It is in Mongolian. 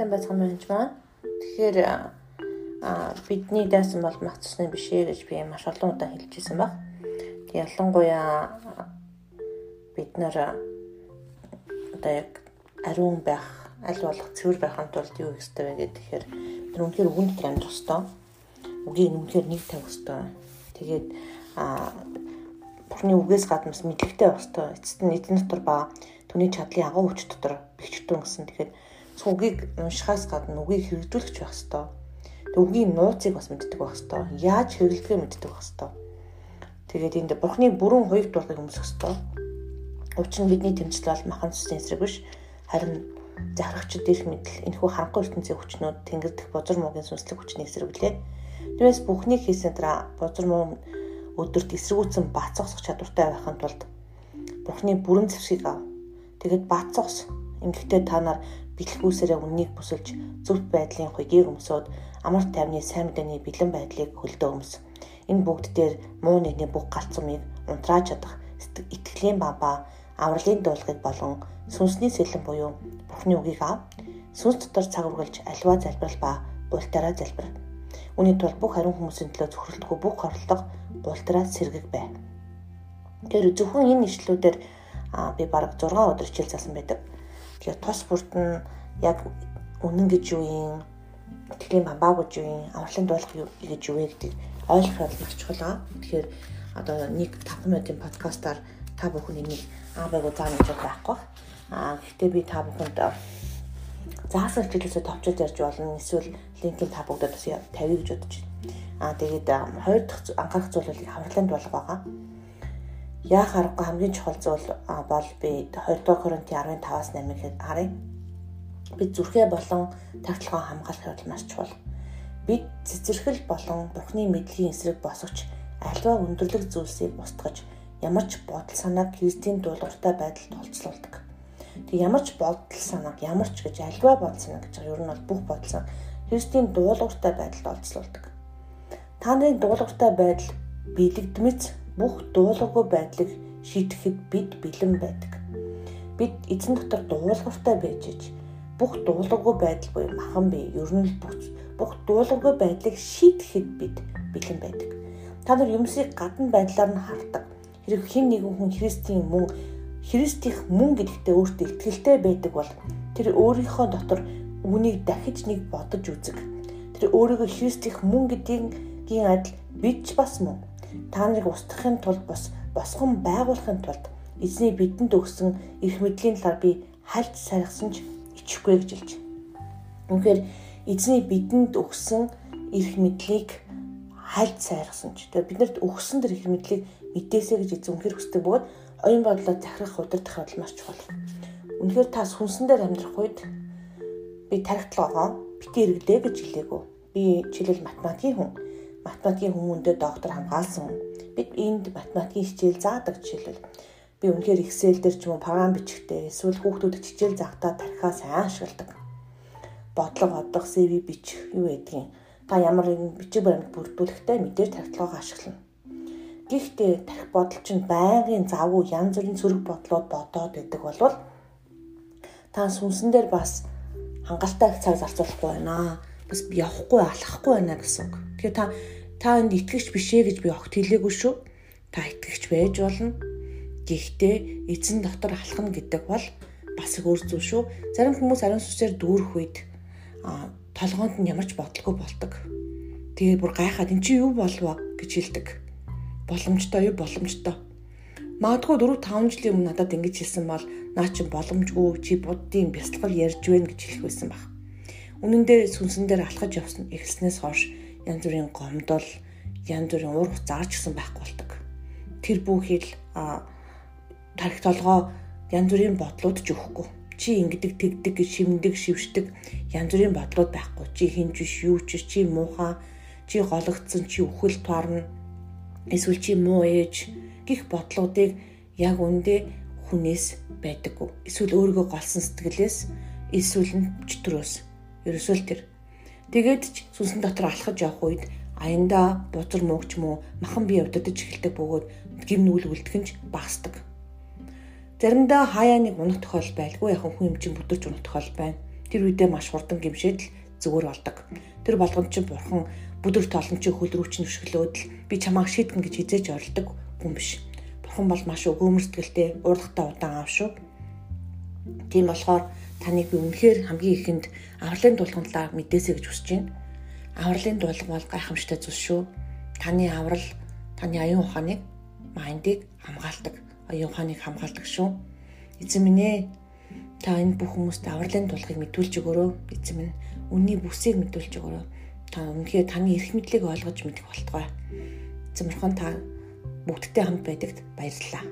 сайн байцгаана мэнч маань. Тэгэхээр а бидний дайсан бол мах цусны биш ээ гэж би маш олон удаа хэлжсэн баг. Тэг ялангуяа бид нар одоо яг ариун байх, аль болох цэвэр байхын тулд юу хийх ёстой вэ тэгэхээр тэр үнэхээр үгэн дотор амьдрах ёстой. Үгийг үнэхээр нэг тавих ёстой. Тэгээд а Бурхны үгээс гадна бас мэдлэгтэй байх ёстой. Эцэст нь эзэн дотор ба түүний чадлын агуу хүч дотор бэхжтэн гэсэн. Тэгэхээр үгийг уншихаас гадна үгийг хэрэгжүүлэх байх ёстой. Тэг үгийн нууцыг бас мэддэг байх ёстой. Яаж хэрэглэхээ мэддэг байх ёстой. Тэгээд энд бурхны бүрэн хоёрт болгыг өмсөх ёстой. Учир нь бидний тэмцэл бол махан цэсний эсрэг биш. Харин захирагчд дээрх мэдл энэхүү харанхуй ертөнцийн хүчнүүд тэнгэр дэх бозор муугийн сүнслэг хүчний эсрэг билээ. Түүнээс бүхнийг хийсэн дараа бозор муу өдөрт эсрэгүүцэн бацсах чадвартай байхын тулд Бурхны бүрэн зэвсгийг ав. Тэгэд бацсах Ингэхдээ та нар бэлхүүсээрээ үннийг бүсэлж зөвхт байдлын хуйгийг өмсөөд амар тайвны сайн мэдээний бэлэн байдлыг хөлдөө өмс. Энэ бүгд дээр муу нэгний бүх галцмыг унтрааж чадах итгэлийн баба авралын дуулгыг болон сүнсний сэлэн буюу Бурхны үгийг ав. Сүнс дотор цаг үргэлж альва залбирал ба гуйлтараа залбир. Үүний тулд бүх хариун хүмүүсийн төлөө зөвхөрлөхгүй бүх хорлолго гуйлтараа сэргэг бай. Тэр зөвхөн энэ ишлүүдээр би бараг 6 өдөр хичээл заасан байдаг. Тэгэхээр тос бүрт нь яг үнэн гэж юу юм тэглийн бамбаа гэж юу юм авралын дуулах гэж юу вэ гэдэг ойлгоход их чухал. Тэгэхээр одоо нэг 5 минутын подкастаар та бүхэн энийг аавыг заана гэж байхгүй. Аа гэхдээ би та бүхэнд заасан хичээлээсээ товчод ярьж болно. Эсвэл линкийг та бүгдээ бас тавья гэж бодож байна. Аа тэгээд хоёр дахь анхаарах зүйл бол авралын дуулах байгаа яах аргагүй хамгийн чухал зүйл бол би 2 дугаар Коринтын 15-аас 8-ыг харъя. Бид зүрхээ болон тагтлагаа хамгаалах явдал маш чухал. Бид цэцэрхэл болон Бурхны мэдлийн эсрэг босгоч альва өндөрлөг зүйлсийг устгаж ямар ч бодол санааг Христийн дуулууртай байдалд олцлуулдаг. Тэг ямар ч бодол санааг ямар ч гэж альва бодол санаа гэж ер нь бол бүх бодол санаа Христийн дуулууртай байдалд олцлуулдаг. Та нарын дуулууртай байдал биелэгдмэц бүх дуулуугүй байдлыг шийдэхэд бид бэлэн байдаг. Бид эзэн дотор дуулууртай байж ич бүх дуулуугүй байдал буюу махан бие ер нь бүх дуулуугүй байдлыг шийдэхэд бид бэлэн байдаг. Та нар юмсыг гадна байдлаар нь хардаг. Хэрэг хэн нэгэн хүн Христийн мөн Христийнх мөн гэдэгтээ өөртөө итгэлтэй байдаг бол тэр өөрийнхөө дотор үүнийг дахиж нэг бодож үзэг. Тэр өөрийгөө Христийнх мөн гэдгийн адил бид ч бас мөн та нарыг устгахын тулд бас босгон байгуулахын тулд эзний бидэнд өгсөн эрх мэдлийн талаар би хальт саргасан ч ичихгүй гэж хэлж. Үнэхээр эзний бидэнд өгсөн эрх мэдлийг хальт сайргасан ч. Тэгээ биднэрт өгсөн тэр эрх мэдлийг мэдээсэй гэж эзэн үнэхээр хүсдэг бөгөөд оюун бодлоо захирах удирдах бодол маш чухал. Үнэхээр та сүнсэн дээр амьдрах үед би тархитлагаа бити эргэлээ гэж хэлээгүү. Би жишээлбэл математикийн хүн математикийн хүмүүндээ доктор хамгаалсан. Бид энд математикийн хичээл заадаг жишээлбэл би үнэхээр Excel дээр ч юм уу програм бичихтэй эсвэл хүүхдүүдэд хичээл заахтаа тархиа сайн ашигладаг. Бодлого одох CV бичих юу гэдгийг та ямар нэгэн бичиг баримт бүрдүүлэхдээ мэдээж тархитлогоо ашиглана. Гэхдээ тархи бодол чинь байнгын завгүй янз бүрийн сөрөг бодлоод бодоод байдаг болвол та сүнсэн дээр бас хангалттай цаг зарцуулахгүй байна бас явахгүй алхахгүй байна гэсэн үг. Тэгэхээр та та энд итгэгч биш ээ гэж би огт хэлээгүй шүү. Та итгэгч байж болно. Гэхдээ эзэн дотор алхна гэдэг бол бас их өөр зүйл шүү. Зарим хүмүүс ариун сүсээр дүүрэх үед а толгоонд нь ямар ч бодлого болдог. Тэгээ бүр гайхаад эн чи юу болов гэж хэлдэг. Боломжтой юу боломжтой. Магадгүй 4 5 жилийн өмнө надад ингэж хэлсэн бол наа чи боломжгүй чи буддийн бясалгал ярьж байна гэж хэлэх байсан баг. Үнэн дээр сүнсэн дээр алхаж явсан эхэлснээс хойш янз бүрийн гомдол, янз бүрийн уур зарж гисэн байхгүй болдог. Тэр бүхэл а тарих толгоо янз бүрийн бодлууд ч өгөхгүй. Чи ингэдэг тэгдэг гэж шимдэг, шившдэг янз бүрийн бодлууд байхгүй. Чи хинж биш, юу ч чи муухай, чи гологдсон, чи үхэл туарна. Эсвэл чи муу ээж гих бодлуудыг яг үндэ хүнээс байдаггүй. Эсвэл өөрийгөө голсон сэтгэлээс эсвэл нь чөтгөрөөс Ерөөсөө л тэр. Тэгээд ч сүнсэн дотор алхаж явах үед аянда бузар муугч муу махан бие удирдах эхэлдэг бөгөөд гим нүгэл үлдэхэнж багасдаг. Заримдаа хаяа нэг унах тохиол байлгүй яхан хүн юм чинь бүдэрч унах тохиол байна. тэр үедээ маш хурдан гимшээд л зүгээр болдог. Тэр болгонд чинь бурхан бүдэр толон чи хөл рүү чинь өшгөлөөд л би чамааг шийтгэн гэж хизээж оролдог хүн биш. Бурхан бол маш өгөөмөр сэтгэлтэй, урлагтай удаан аав шүү. Тийм болохоор таныг би үнэхээр хамгийн ихэнд авралын дуулган талаар мэдээсэй гэж хүсэж байна. Авралын дуулга бол гайхамшигтай зүйл шүү. Таны аврал таны аюун ухааныг, майндыг хамгаалдаг, аюун ухааныг хамгаалдаг шүү. Эзэн минь ээ та энэ бүх хүмүүст авралын дуулгыг мэдүүлж өгөөрэй. Эзэн минь үнний бүсийг мэдүүлж өгөөрэй. Та үнэхээр таны эрх мэдлийг ойлгож мэдэх болтугай. Бурхан та бүгдтэй хамт байдагт баярлалаа.